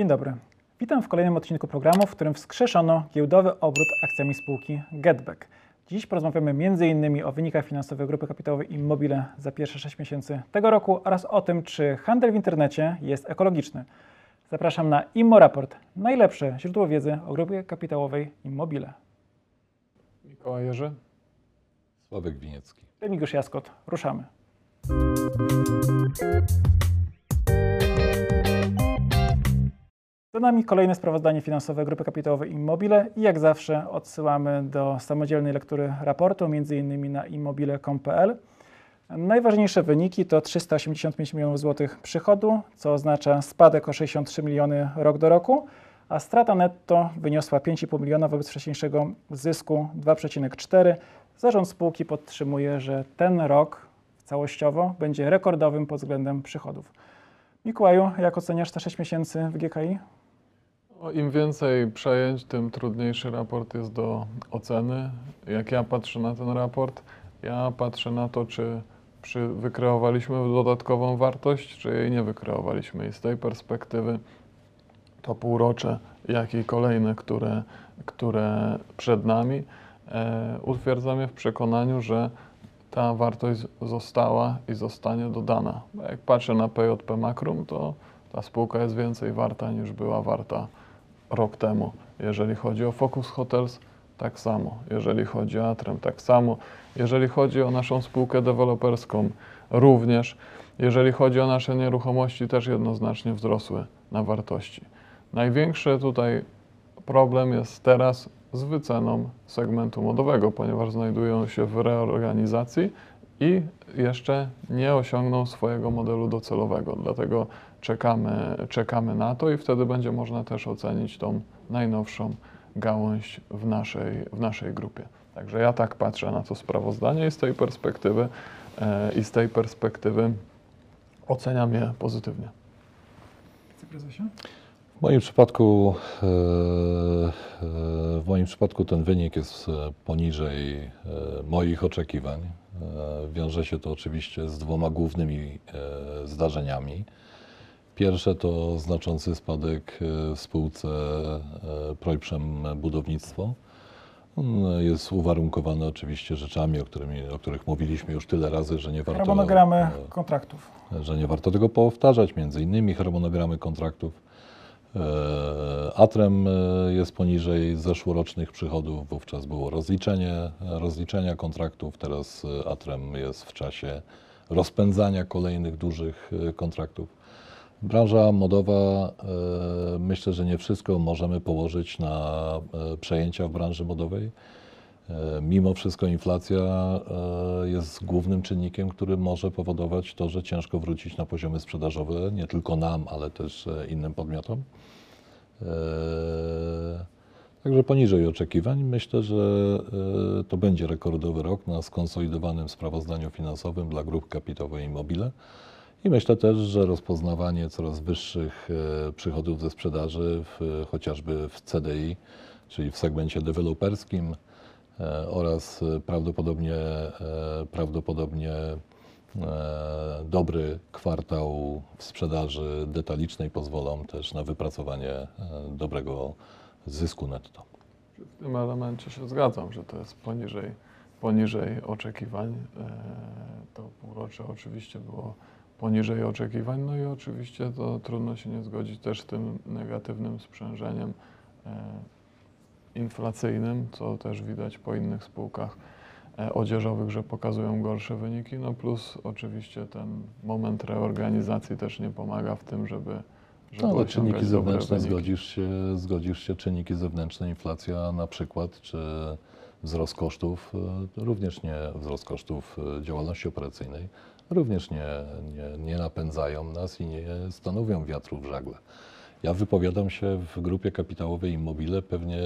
Dzień dobry. Witam w kolejnym odcinku programu, w którym wskrzeszono giełdowy obrót akcjami spółki Getback. Dziś porozmawiamy m.in. o wynikach finansowych grupy kapitałowej Immobile za pierwsze 6 miesięcy tego roku oraz o tym, czy handel w internecie jest ekologiczny. Zapraszam na ImmoRaport, najlepsze źródło wiedzy o grupie kapitałowej Immobile. Mikołaj Jerzy. Sławek Winiecki. Remigiusz Jaskot, ruszamy. Za nami kolejne sprawozdanie finansowe Grupy Kapitałowej Immobile i jak zawsze odsyłamy do samodzielnej lektury raportu, m.in. na immobile.com.pl. Najważniejsze wyniki to 385 milionów złotych przychodu, co oznacza spadek o 63 miliony rok do roku, a strata netto wyniosła 5,5 miliona wobec wcześniejszego zysku 2,4. Zarząd spółki podtrzymuje, że ten rok całościowo będzie rekordowym pod względem przychodów. Mikołaju, jak oceniasz te 6 miesięcy w GKI? O, Im więcej przejęć, tym trudniejszy raport jest do oceny. Jak ja patrzę na ten raport, ja patrzę na to, czy przy, wykreowaliśmy dodatkową wartość, czy jej nie wykreowaliśmy. I z tej perspektywy to półrocze, jak i kolejne, które, które przed nami, e, utwierdza mnie w przekonaniu, że ta wartość została i zostanie dodana. Jak patrzę na PJP Makrum, to ta spółka jest więcej warta niż była warta rok temu. Jeżeli chodzi o Focus Hotels, tak samo. Jeżeli chodzi o Atrem, tak samo. Jeżeli chodzi o naszą spółkę deweloperską, również. Jeżeli chodzi o nasze nieruchomości, też jednoznacznie wzrosły na wartości. Największy tutaj problem jest teraz z wyceną segmentu modowego, ponieważ znajdują się w reorganizacji i jeszcze nie osiągną swojego modelu docelowego. Dlatego czekamy, czekamy na to i wtedy będzie można też ocenić tą najnowszą gałąź w naszej, w naszej grupie. Także ja tak patrzę na to sprawozdanie i z tej perspektywy, e, i z tej perspektywy oceniam je pozytywnie. Wiceprezesie? W moim przypadku, e, e, w moim przypadku ten wynik jest poniżej moich oczekiwań. Wiąże się to oczywiście z dwoma głównymi zdarzeniami. Pierwsze to znaczący spadek e, w spółce e, Projprzem Budownictwo. On jest uwarunkowany oczywiście rzeczami, o, którymi, o których mówiliśmy już tyle razy, że nie warto, Harmonogramy e, kontraktów. że nie warto tego powtarzać, między innymi harmonogramy kontraktów. Atrem jest poniżej zeszłorocznych przychodów, wówczas było rozliczenie, rozliczenia kontraktów, teraz Atrem jest w czasie rozpędzania kolejnych dużych kontraktów. Branża modowa, e, myślę, że nie wszystko możemy położyć na e, przejęcia w branży modowej. E, Mimo wszystko inflacja jest głównym czynnikiem, który może powodować to, że ciężko wrócić na poziomy sprzedażowe, nie tylko nam, ale też innym podmiotom. Także poniżej oczekiwań. Myślę, że to będzie rekordowy rok na skonsolidowanym sprawozdaniu finansowym dla grup kapitałowej Immobile. I myślę też, że rozpoznawanie coraz wyższych e, przychodów ze sprzedaży, w, chociażby w CDI, czyli w segmencie deweloperskim e, oraz prawdopodobnie, e, prawdopodobnie dobry kwartał w sprzedaży detalicznej pozwolą też na wypracowanie dobrego zysku netto. W tym elemencie się zgadzam, że to jest poniżej, poniżej oczekiwań. To półrocze oczywiście było poniżej oczekiwań, no i oczywiście to trudno się nie zgodzić też z tym negatywnym sprzężeniem e, inflacyjnym, co też widać po innych spółkach e, odzieżowych, że pokazują gorsze wyniki, no plus oczywiście ten moment reorganizacji też nie pomaga w tym, żeby, żeby No, ale czynniki zewnętrzne, zgodzisz się, zgodzisz się, czynniki zewnętrzne, inflacja na przykład, czy wzrost kosztów, e, również nie wzrost kosztów działalności operacyjnej, również nie, nie, nie napędzają nas i nie stanowią wiatru w żagle. Ja wypowiadam się w grupie kapitałowej Immobile pewnie,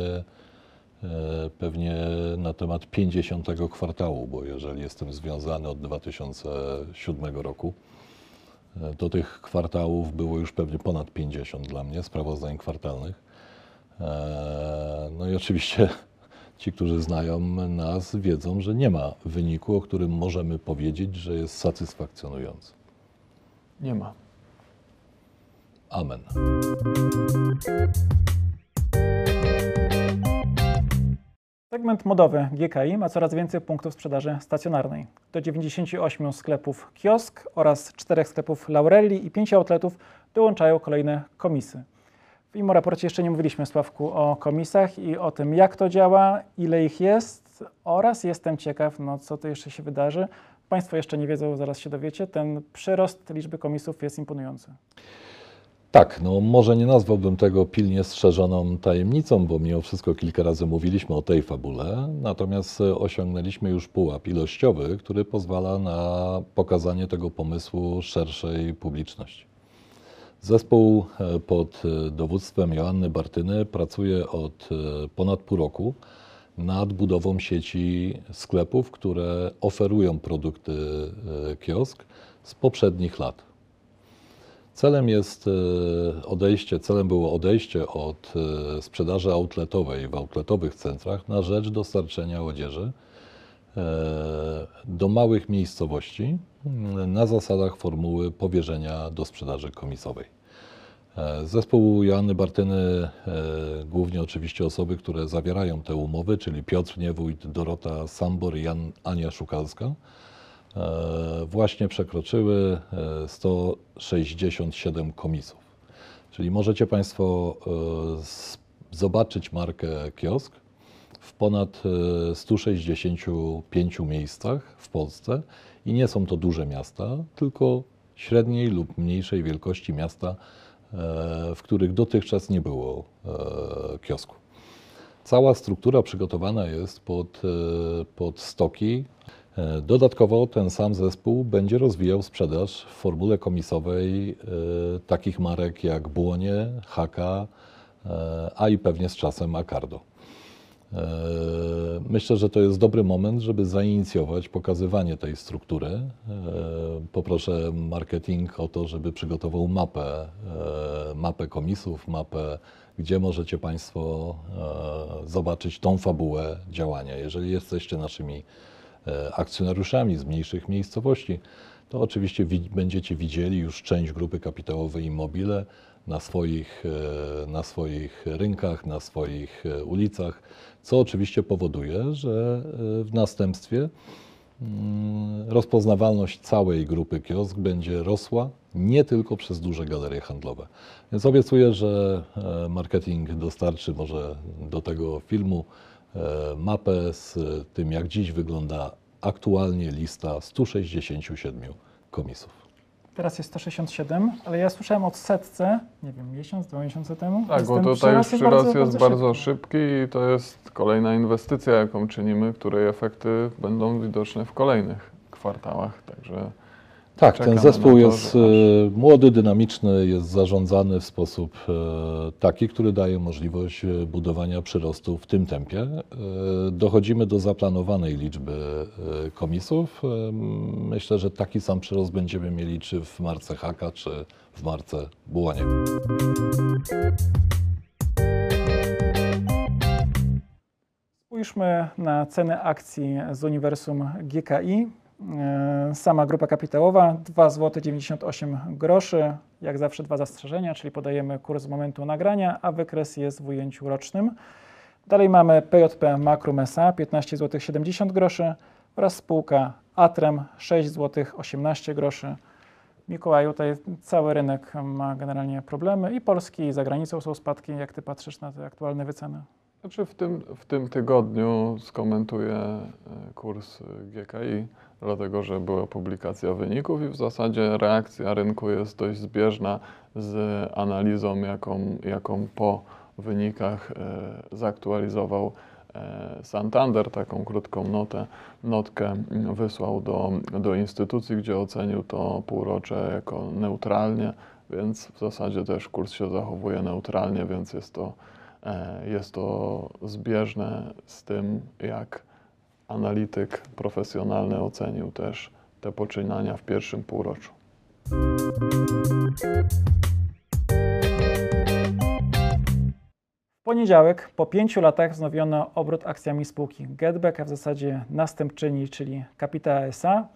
e, pewnie na temat 50 kwartału, bo jeżeli jestem związany od 2007 roku, E, Do tych kwartałów było już pewnie ponad 50 dla mnie sprawozdań kwartalnych. E, No i oczywiście ci, którzy znają nas, wiedzą, że nie ma wyniku, o którym możemy powiedzieć, że jest satysfakcjonujący. Nie ma. Amen. Segment modowy GKI ma coraz więcej punktów sprzedaży stacjonarnej. Do 98 sklepów kiosk oraz 4 sklepów Laurelli i 5 outletów dołączają kolejne komisy. W IMO raporcie jeszcze nie mówiliśmy, Sławku, o komisach i o tym, jak to działa, ile ich jest oraz jestem ciekaw, no, co to jeszcze się wydarzy. Państwo jeszcze nie wiedzą, zaraz się dowiecie. Ten przyrost liczby komisów jest imponujący. Tak, no może nie nazwałbym tego pilnie strzeżoną tajemnicą, bo mimo wszystko kilka razy mówiliśmy o tej fabule, natomiast osiągnęliśmy już pułap ilościowy, który pozwala na pokazanie tego pomysłu szerszej publiczności. Zespół e, pod e, dowództwem Joanny Bartyny pracuje od ponad pół roku nad budową sieci sklepów, które oferują produkty kiosk z poprzednich lat. Celem jest e, odejście, celem było odejście od e, sprzedaży outletowej w outletowych centrach na rzecz dostarczenia odzieży e, do małych miejscowości na zasadach formuły powierzenia do sprzedaży komisowej. Zespół Joanny Bartyny, głównie oczywiście osoby, które zawierają te umowy, czyli Piotr Niewójt, Dorota Sambor i Jan, Ania Szukalska, E, właśnie przekroczyły 167 e, komisów. Czyli możecie Państwo e, zobaczyć markę kiosk w ponad 165 miejscach w Polsce i nie są to duże miasta, tylko średniej lub mniejszej wielkości miasta, w których dotychczas nie było kiosku. Cała struktura przygotowana jest pod, pod stoki E, dodatkowo ten sam zespół będzie rozwijał sprzedaż w formule komisowej e, takich marek jak Błonie, Haka, e, a i pewnie z czasem Acardo. Myślę, że to jest dobry moment, żeby zainicjować pokazywanie tej struktury. Poproszę marketing o to, żeby przygotował mapę, mapę komisów, mapę, gdzie możecie Państwo zobaczyć tą fabułę działania. Jeżeli jesteście naszymi E, akcjonariuszami z mniejszych miejscowości, to oczywiście będziecie widzieli już część grupy kapitałowej Immobile na swoich, e, na swoich rynkach, na swoich e, ulicach, co oczywiście powoduje, że w następstwie mm, rozpoznawalność całej grupy kiosk będzie rosła nie tylko przez duże galerie handlowe. Więc obiecuję, że marketing dostarczy może do tego filmu E, mapę z tym, jak dziś wygląda aktualnie lista 167 komisów. Teraz jest 167, ale ja słyszałem od setce, nie wiem, miesiąc, dwa miesiące temu. Tak, bo tutaj już przyrost jest, bardzo, bardzo szybki i to jest kolejna inwestycja, jaką czynimy, której efekty będą widoczne w kolejnych kwartałach. Także tak, ten zespół to, jest. E, młody, dynamiczny, jest zarządzany w sposób e, taki, który daje możliwość e, budowania przyrostu w tym tempie. Dochodzimy do zaplanowanej liczby komisów. Myślę, że taki sam przyrost będziemy mieli czy w marce Haka, czy w marce Bułanie. Spójrzmy na ceny akcji z uniwersum GKI. E, sama grupa kapitałowa 2 zł 98 groszy. Jak zawsze dwa zastrzeżenia, czyli podajemy kurs z momentu nagrania, a wykres jest w ujęciu rocznym. Dalej mamy PJP Makrum SA 15 zł 70 groszy oraz spółka Atrem 6 zł 18 groszy. Mikołaju, tutaj cały rynek ma generalnie problemy i polski, i za granicą są spadki. Jak ty patrzysz na te aktualne wyceny? Znaczy w tym, w tym tygodniu skomentuję e, kurs GKI dlatego że była publikacja wyników i w zasadzie reakcja rynku jest dość zbieżna z analizą, jaką, jaką po wynikach e, zaktualizował e, Santander, taką krótką notę, notkę wysłał do, do instytucji, gdzie ocenił to półrocze jako neutralnie, więc w zasadzie też kurs się zachowuje neutralnie, więc jest to, e, jest to zbieżne z tym, jak analityk profesjonalny ocenił też te poczynania w pierwszym półroczu. W poniedziałek po pięciu latach wznowiono obrót akcjami spółki Getback, a w zasadzie następczyni, czyli Kapita SA.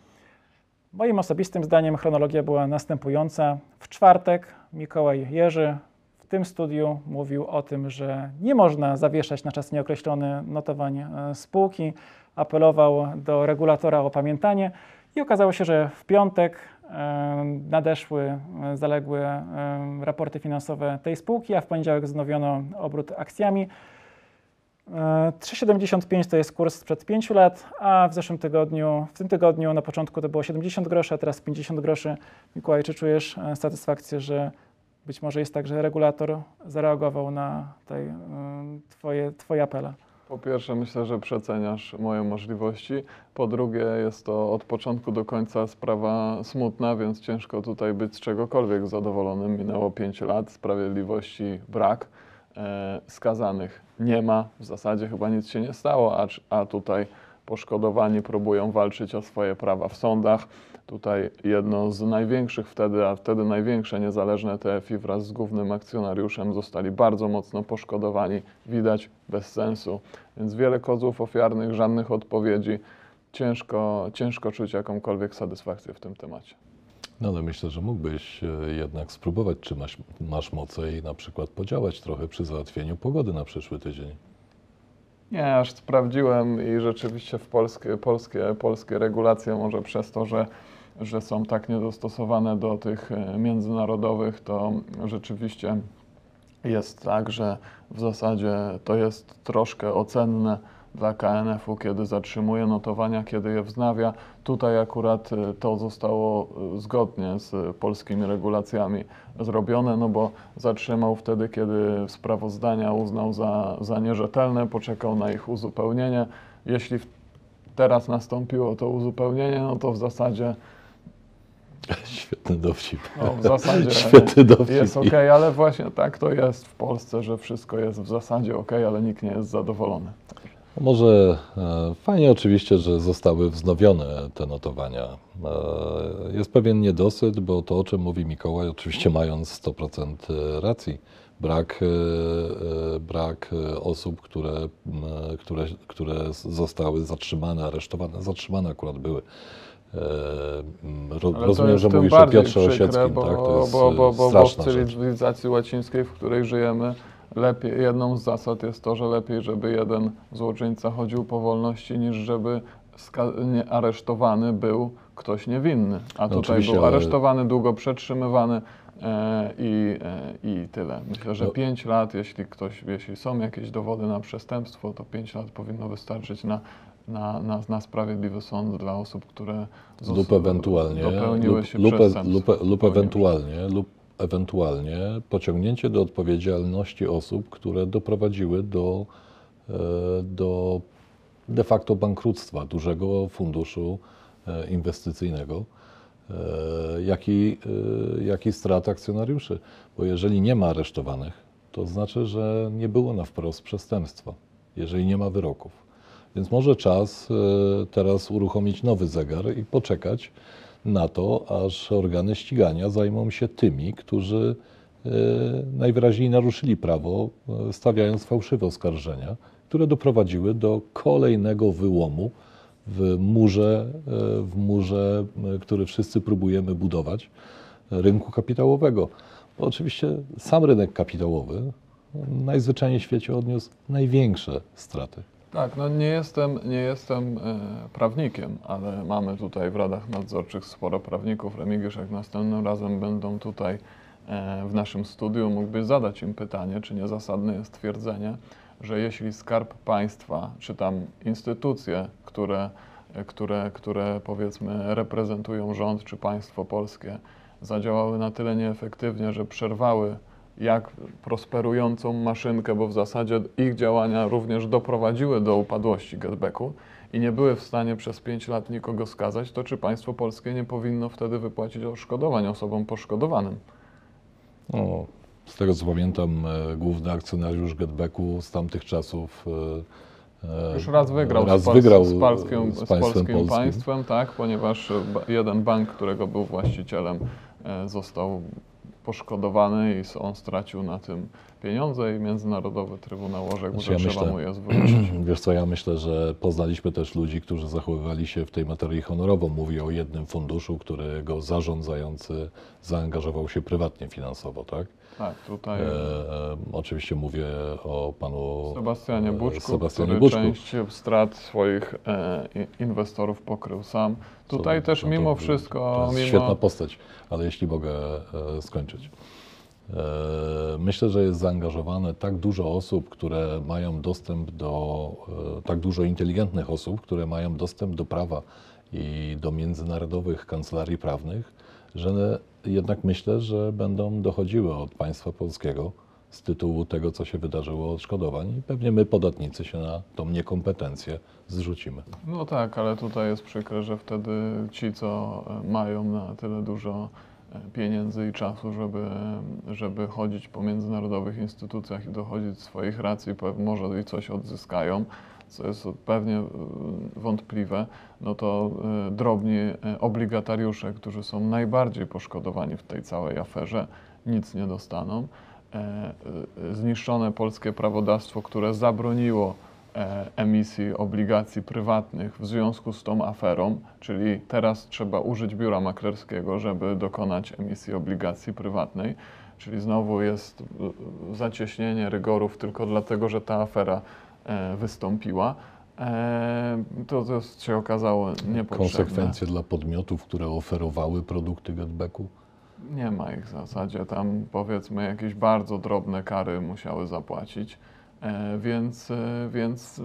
Moim osobistym zdaniem chronologia była następująca. W czwartek Mikołaj Jerzy w tym studiu mówił o tym, że nie można zawieszać na czas nieokreślony notowań e, spółki. Apelował do regulatora o pamiętanie i okazało się, że w piątek e, nadeszły e, zaległe e, raporty finansowe tej spółki, a w poniedziałek wznowiono obrót akcjami. E, 3,75 to jest kurs sprzed 5 lat, a w zeszłym tygodniu, w tym tygodniu na początku to było 70 groszy, a teraz 50 groszy. Mikołaj, czy czujesz e, satysfakcję, że być może jest tak, że regulator zareagował na tej, e, twoje, twoje apele? Po pierwsze, myślę, że przeceniasz moje możliwości. Po drugie, jest to od początku do końca sprawa smutna, więc ciężko tutaj być z czegokolwiek zadowolonym. Minęło 5 lat, sprawiedliwości brak, e, skazanych nie ma, w zasadzie chyba nic się nie stało, a, a tutaj poszkodowani próbują walczyć o swoje prawa w sądach. Tutaj jedno z największych wtedy, a wtedy największe niezależne TFI wraz z głównym akcjonariuszem zostali bardzo mocno poszkodowani. Widać bez sensu. Więc wiele kozłów ofiarnych, żadnych odpowiedzi. Ciężko, ciężko czuć jakąkolwiek satysfakcję w tym temacie. No ale myślę, że mógłbyś e, jednak spróbować, czy masz, masz moce i na przykład podziałać trochę przy załatwieniu pogody na przyszły tydzień. Nie, aż sprawdziłem i rzeczywiście w polskie, polskie, polskie regulacje, może przez to, że, że są tak niedostosowane do tych e, międzynarodowych, to rzeczywiście jest tak, że w zasadzie to jest troszkę ocenne dla KNF-u, kiedy zatrzymuje notowania, kiedy je wznawia. Tutaj akurat e, to zostało e, zgodnie z polskimi regulacjami zrobione, no bo zatrzymał wtedy, kiedy sprawozdania uznał za, za nierzetelne, poczekał na ich uzupełnienie. Jeśli teraz nastąpiło to uzupełnienie, no to w zasadzie, Świetny dowcip. no w zasadzie Świetny dowcip. jest ok, ale właśnie tak to jest w Polsce, że wszystko jest w zasadzie ok, ale nikt nie jest zadowolony. Może e, fajnie oczywiście, że zostały wznowione te notowania. E, jest pewien niedosyt, bo to, o czym mówi Mikołaj, oczywiście mając 100% racji, brak, e, e, brak e, osób, które, które, które zostały zatrzymane, aresztowane, zatrzymane akurat były. E, Ro, rozumiem, jest że mówisz o Piotrze przykre, Osieckim, bo, tak? To jest bo, bo, e, bo, bo w straszna rzecz. cywilizacji łacińskiej, w której żyjemy, lepiej, jedną z zasad jest to, że lepiej, żeby jeden złoczyńca chodził po wolności, niż żeby nie, aresztowany był ktoś niewinny. A No tutaj był ale- aresztowany, długo przetrzymywany e, i, e, i tyle. Myślę, że No. 5 lat, jeśli ktoś, jeśli są jakieś dowody na przestępstwo, to 5 lat powinno wystarczyć na, na, na, na sprawiedliwy sąd dla osób, które lub ewentualnie, dopełniły lub, się lub, e- lub, lub Popełniły ewentualnie, lub ewentualnie pociągnięcie do odpowiedzialności osób, które doprowadziły do, e, do de facto bankructwa dużego funduszu e, inwestycyjnego, e, jak i, e, jak i strat akcjonariuszy. Bo jeżeli nie ma aresztowanych, to znaczy, że nie było na wprost przestępstwa, jeżeli nie ma wyroków. Więc może czas e, teraz uruchomić nowy zegar i poczekać na to, aż organy ścigania zajmą się tymi, którzy e, najwyraźniej naruszyli prawo, e, stawiając fałszywe oskarżenia, które doprowadziły do kolejnego wyłomu w murze, w murze, który wszyscy próbujemy budować, rynku kapitałowego. Bo oczywiście sam rynek kapitałowy najzwyczajniej w świecie odniósł największe straty. Tak, no nie jestem, nie jestem e, prawnikiem, ale mamy tutaj w radach nadzorczych sporo prawników. Remigiusz, jak następnym razem będą tutaj e, w naszym studiu, mógłbyś zadać im pytanie, czy niezasadne jest twierdzenie, że jeśli Skarb Państwa, czy tam instytucje, które, e, które, które powiedzmy reprezentują rząd czy państwo polskie, zadziałały na tyle nieefektywnie, że przerwały jak prosperującą maszynkę, bo w zasadzie ich działania również doprowadziły do upadłości getbacku i nie były w stanie przez 5 lat nikogo skazać, to czy państwo polskie nie powinno wtedy wypłacić odszkodowań osobom poszkodowanym? No, z tego co pamiętam, e, główny akcjonariusz Getbacku z tamtych czasów e, e, Już raz wygrał, raz z, wygrał z, polskim, z z państwem polskim polskim. państwem, tak, ponieważ jeden bank, którego był właścicielem, został poszkodowany i on stracił na tym pieniądze i Międzynarodowy Trybunał orzekł, Znaczy, ja że trzeba myślę- mu je zwrócić. Wiesz co, ja myślę, że poznaliśmy też ludzi, którzy zachowywali się w tej materii honorowo. Mówię o jednym funduszu, którego zarządzający zaangażował się prywatnie finansowo, tak? Tak, tutaj E, e, oczywiście mówię o panu Sebastianie e, Buczku, Sebastianie który Buczku. część strat swoich e, inwestorów pokrył sam. Tutaj Co- też no to- mimo to wszystko, jest mimo... świetna postać, ale jeśli mogę e, skończyć. E, Myślę, że jest zaangażowane tak dużo osób, które mają dostęp do, tak dużo inteligentnych osób, które mają dostęp do prawa i do międzynarodowych kancelarii prawnych, że jednak myślę, że będą dochodziły od państwa polskiego z tytułu tego, co się wydarzyło odszkodowań i pewnie my, podatnicy, się na tą niekompetencję zrzucimy. No tak, ale tutaj jest przykre, że wtedy ci, co e, mają na tyle dużo e, pieniędzy i czasu, żeby, żeby chodzić po międzynarodowych instytucjach i dochodzić swoich racji, może i coś odzyskają, co jest pewnie e, wątpliwe, no to e, drobni e, obligatariusze, którzy są najbardziej poszkodowani w tej całej aferze, nic nie dostaną. Zniszczone polskie prawodawstwo, które zabroniło emisji obligacji prywatnych w związku z tą aferą, czyli teraz trzeba użyć biura maklerskiego, żeby dokonać emisji obligacji prywatnej, czyli znowu jest zacieśnienie rygorów tylko dlatego, że ta afera wystąpiła. E, To, to się okazało niepotrzebne. Konsekwencje dla podmiotów, które oferowały produkty Getbacku? Nie ma ich w zasadzie. Tam powiedzmy jakieś bardzo drobne kary musiały zapłacić, e, więc, e, więc e,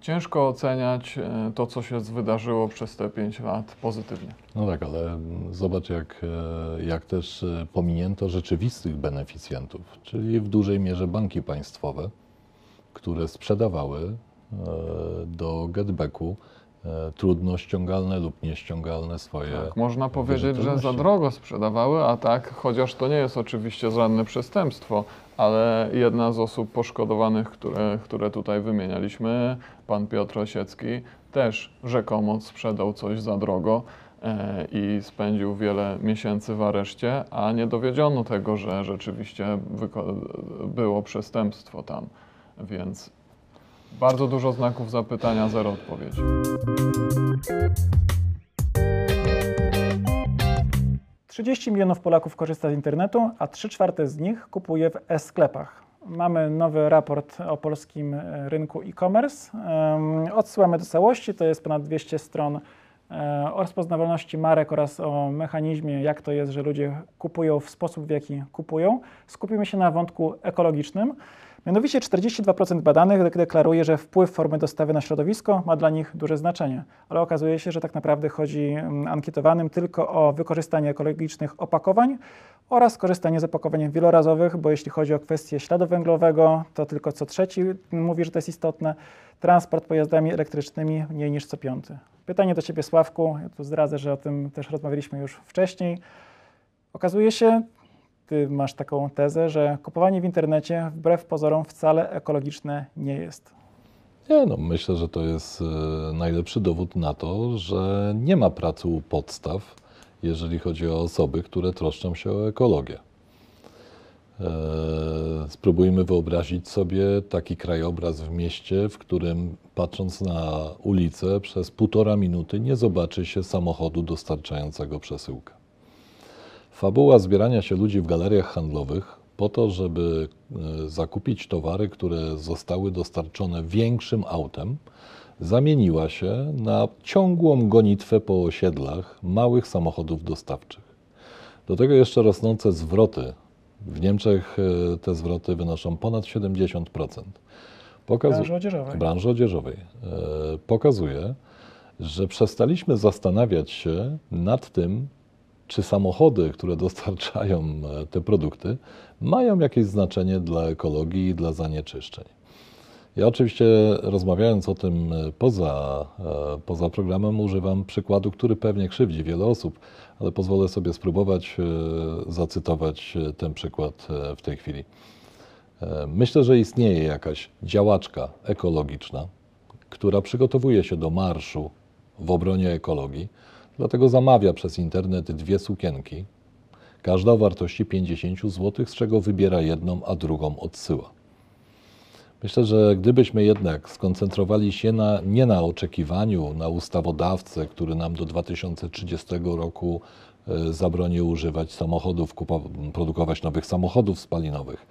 ciężko oceniać e, to, co się wydarzyło przez te 5 lat pozytywnie. No tak, ale mm, zobacz, jak, e, jak też e, pominięto rzeczywistych beneficjentów, czyli w dużej mierze banki państwowe, które sprzedawały e, do Getbacku e, trudno ściągalne lub nieściągalne swoje. Tak, można powiedzieć, że za drogo sprzedawały, a tak, chociaż to nie jest oczywiście żadne przestępstwo, ale jedna z osób poszkodowanych, które, które tutaj wymienialiśmy, pan Piotr Osiecki, też rzekomo sprzedał coś za drogo e, i spędził wiele miesięcy w areszcie, a nie dowiedziono tego, że rzeczywiście było przestępstwo tam, więc bardzo dużo znaków zapytania, zero odpowiedzi. Trzydzieści milionów Polaków korzysta z internetu, a 3 czwarte z nich kupuje w e-sklepach. Mamy nowy raport o polskim e, rynku e-commerce. Odsyłamy do całości, to jest ponad 200 stron e, o rozpoznawalności marek oraz o mechanizmie, jak to jest, że ludzie kupują w sposób, w jaki kupują. Skupimy się na wątku ekologicznym. Mianowicie 42% badanych dek- deklaruje, że wpływ formy dostawy na środowisko ma dla nich duże znaczenie, ale okazuje się, że tak naprawdę chodzi mm, ankietowanym tylko o wykorzystanie ekologicznych opakowań oraz korzystanie z opakowań wielorazowych, bo jeśli chodzi o kwestię śladu węglowego, to tylko co trzeci mówi, że to jest istotne. Transport pojazdami elektrycznymi mniej niż co piąty. Pytanie do Ciebie, Sławku. Ja tu zdradzę, że o tym też rozmawialiśmy już wcześniej. Okazuje się, ty masz taką tezę, że kupowanie w internecie wbrew pozorom wcale ekologiczne nie jest. Nie, no, myślę, że to jest e, najlepszy dowód na to, że nie ma pracy u podstaw, jeżeli chodzi o osoby, które troszczą się o ekologię. E, Spróbujmy wyobrazić sobie taki krajobraz w mieście, w którym patrząc na ulicę przez półtora minuty nie zobaczy się samochodu dostarczającego przesyłkę. Fabuła zbierania się ludzi w galeriach handlowych po to, żeby e, zakupić towary, które zostały dostarczone większym autem, zamieniła się na ciągłą gonitwę po osiedlach małych samochodów dostawczych. Do tego jeszcze rosnące zwroty. W Niemczech e, te zwroty wynoszą ponad 70%. Pokazu- Branży odzieżowej. branży odzieżowej. E, Pokazuje, że przestaliśmy zastanawiać się nad tym, czy samochody, które dostarczają e, te produkty, mają jakieś znaczenie dla ekologii i dla zanieczyszczeń. Ja oczywiście rozmawiając o tym e, poza, e, poza programem używam przykładu, który pewnie krzywdzi wiele osób, ale pozwolę sobie spróbować zacytować ten przykład w tej chwili. Myślę, że istnieje jakaś działaczka ekologiczna, która przygotowuje się do marszu w obronie ekologii, dlatego zamawia przez internet dwie sukienki, Każda o wartości 50 zł, z czego wybiera jedną, a drugą odsyła. Myślę, że gdybyśmy jednak skoncentrowali się na, nie na oczekiwaniu na ustawodawcę, który nam do 2030 roku e, zabroni używać samochodów, produkować nowych samochodów spalinowych,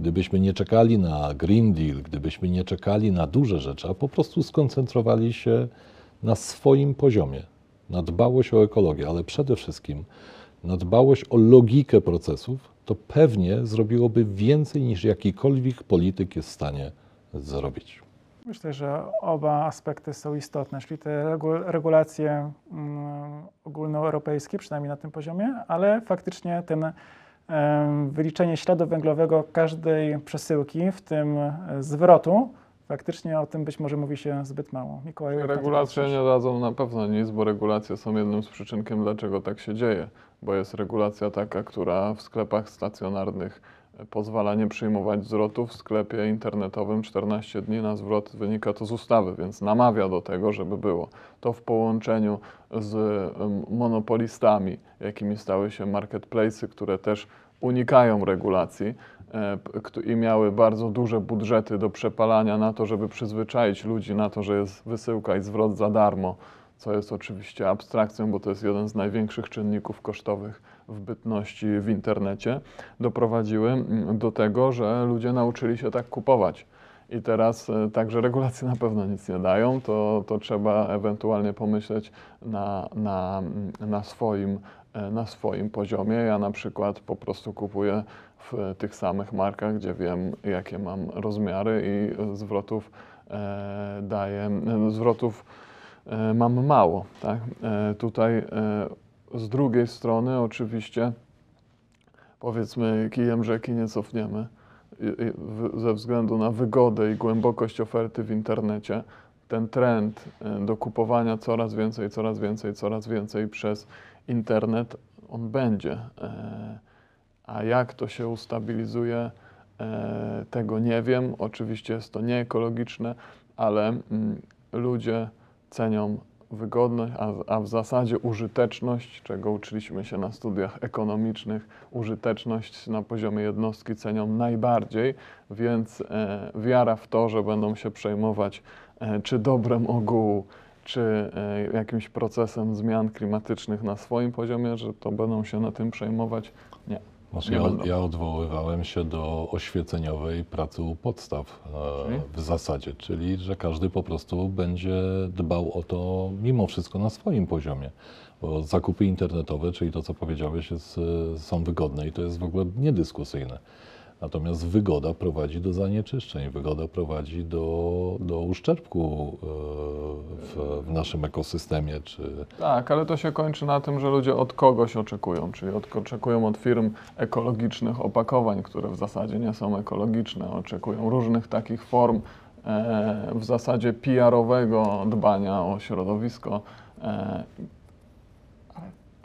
gdybyśmy nie czekali na Green Deal, gdybyśmy nie czekali na duże rzeczy, a po prostu skoncentrowali się na swoim poziomie, na dbałość o ekologię, ale przede wszystkim na dbałość o logikę procesów, to pewnie zrobiłoby więcej niż jakikolwiek polityk jest w stanie zrobić. Myślę, że oba aspekty są istotne, czyli te regu- regulacje mm, ogólnoeuropejskie, przynajmniej na tym poziomie, ale faktycznie ten wyliczenie śladu węglowego każdej przesyłki, w tym e, zwrotu, faktycznie o tym być może mówi się zbyt mało. To Regulacje nie dadzą na pewno nic, bo regulacje są jednym z przyczynkiem, dlaczego tak się dzieje. Bo jest regulacja taka, która w sklepach stacjonarnych e, pozwala nie przyjmować zwrotów, w sklepie internetowym 14 dni na zwrot wynika to z ustawy, więc namawia do tego, żeby było. To w połączeniu z monopolistami, jakimi stały się marketplace'y, które też unikają regulacji i miały bardzo duże budżety do przepalania na to, żeby przyzwyczaić ludzi na to, że jest wysyłka i zwrot za darmo, co jest oczywiście abstrakcją, bo to jest jeden z największych czynników kosztowych w bytności w internecie, doprowadziły do tego, że ludzie nauczyli się tak kupować. I teraz e, także regulacje na pewno nic nie dają, to, to trzeba ewentualnie pomyśleć na, na, na, swoim, e, na swoim poziomie. Ja na przykład po prostu kupuję w tych samych markach, gdzie wiem, jakie mam rozmiary i zwrotów e, daję, e, zwrotów e, mam mało. Tak? Tutaj z drugiej strony oczywiście powiedzmy kijem rzeki nie cofniemy ze względu na wygodę i głębokość oferty w internecie, ten trend do kupowania coraz więcej, coraz więcej, coraz więcej przez internet, on będzie. A jak to się ustabilizuje, e, tego nie wiem. Oczywiście jest to nieekologiczne, ale mm, ludzie cenią wygodność, a, w zasadzie użyteczność, czego uczyliśmy się na studiach ekonomicznych, użyteczność na poziomie jednostki cenią najbardziej, więc e, wiara w to, że będą się przejmować e, czy dobrem ogółu, czy jakimś procesem zmian klimatycznych na swoim poziomie, że to będą się na tym przejmować, nie. Znaczy, ja, ja odwoływałem się do oświeceniowej pracy u podstaw e, w zasadzie, czyli że każdy po prostu będzie dbał o to mimo wszystko na swoim poziomie. Bo zakupy internetowe, czyli to, co powiedziałeś, jest, e, są wygodne i to jest w ogóle niedyskusyjne. Natomiast wygoda prowadzi do zanieczyszczeń, wygoda prowadzi do, do uszczerbku e, w, w naszym ekosystemie, czy Tak, ale to się kończy na tym, że ludzie od kogoś oczekują, czyli od, oczekują od firm ekologicznych opakowań, które w zasadzie nie są ekologiczne, oczekują różnych takich form e, w zasadzie PR-owego dbania o środowisko. E,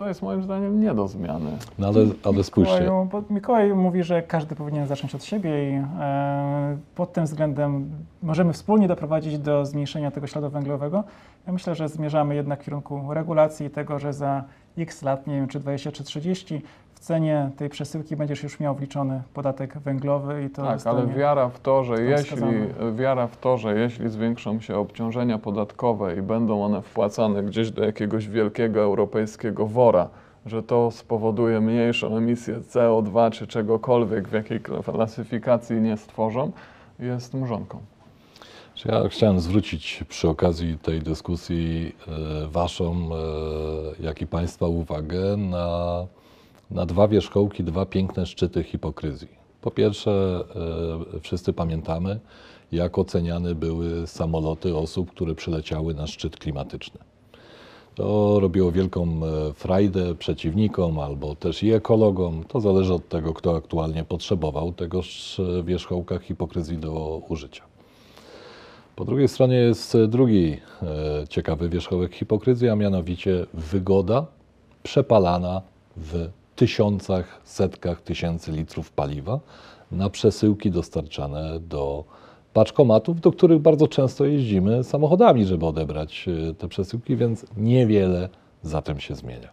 to jest moim zdaniem nie do zmiany. no ale, ale spójrzcie. Mikołaju, Mikołaj mówi, że każdy powinien zacząć od siebie i e, pod tym względem możemy wspólnie doprowadzić do zmniejszenia tego śladu węglowego. Ja myślę, że zmierzamy jednak w kierunku regulacji i tego, że za x lat, nie wiem czy 20 czy 30, w cenie tej przesyłki będziesz już miał wliczony podatek węglowy i to Tak, zostanie... ale wiara w to, że jeśli, wskazane. wiara w to, że jeśli zwiększą się obciążenia podatkowe i będą one wpłacane gdzieś do jakiegoś wielkiego europejskiego wora, że to spowoduje mniejszą emisję CO2 czy czegokolwiek, w jakiej klasyfikacji nie stworzą, jest mrzonką. Czy Ja chciałem zwrócić przy okazji tej dyskusji e, Waszą, e, jak i Państwa uwagę na, na dwa wierzchołki, dwa piękne szczyty hipokryzji. Po pierwsze, e, wszyscy pamiętamy, jak oceniane były samoloty osób, które przyleciały na szczyt klimatyczny. To robiło wielką e, frajdę przeciwnikom albo też i ekologom. To zależy od tego, kto aktualnie potrzebował tegoż e, wierzchołka hipokryzji do użycia. Po drugiej stronie jest drugi ciekawy wierzchołek hipokryzji, a mianowicie wygoda przepalana w tysiącach, setkach tysięcy litrów paliwa na przesyłki dostarczane do paczkomatów, do których bardzo często jeździmy samochodami, żeby odebrać e, te przesyłki, więc niewiele za tym się zmienia.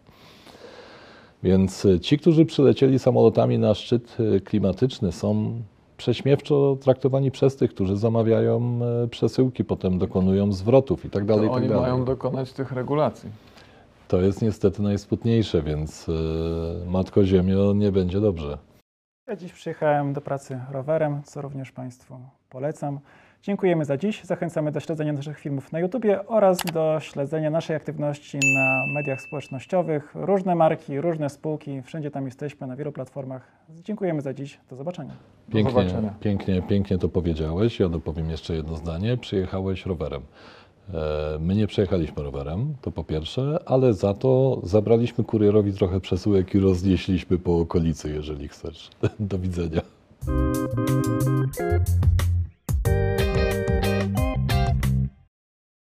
Więc y, ci, którzy przylecieli samolotami na szczyt y, klimatyczny, są prześmiewczo traktowani przez tych, którzy zamawiają e, przesyłki, potem dokonują zwrotów i tak dalej. tak oni mają dokonać tych regulacji. To jest niestety najsmutniejsze, więc y, Matko Ziemio nie będzie dobrze. Ja dziś przyjechałem do pracy rowerem, co również Państwu polecam. Dziękujemy za dziś. Zachęcamy do śledzenia naszych filmów na YouTubie oraz do śledzenia naszej aktywności na mediach społecznościowych. Różne marki, różne spółki, wszędzie tam jesteśmy, na wielu platformach. Dziękujemy za dziś. Do zobaczenia. Do Pięknie, zobaczenia. pięknie, pięknie to powiedziałeś. Ja dopowiem jeszcze jedno zdanie. Przyjechałeś rowerem. E, My nie przejechaliśmy rowerem, to po pierwsze, ale za to zabraliśmy kurierowi trochę przesyłek i roznieśliśmy po okolicy, jeżeli chcesz. Do widzenia.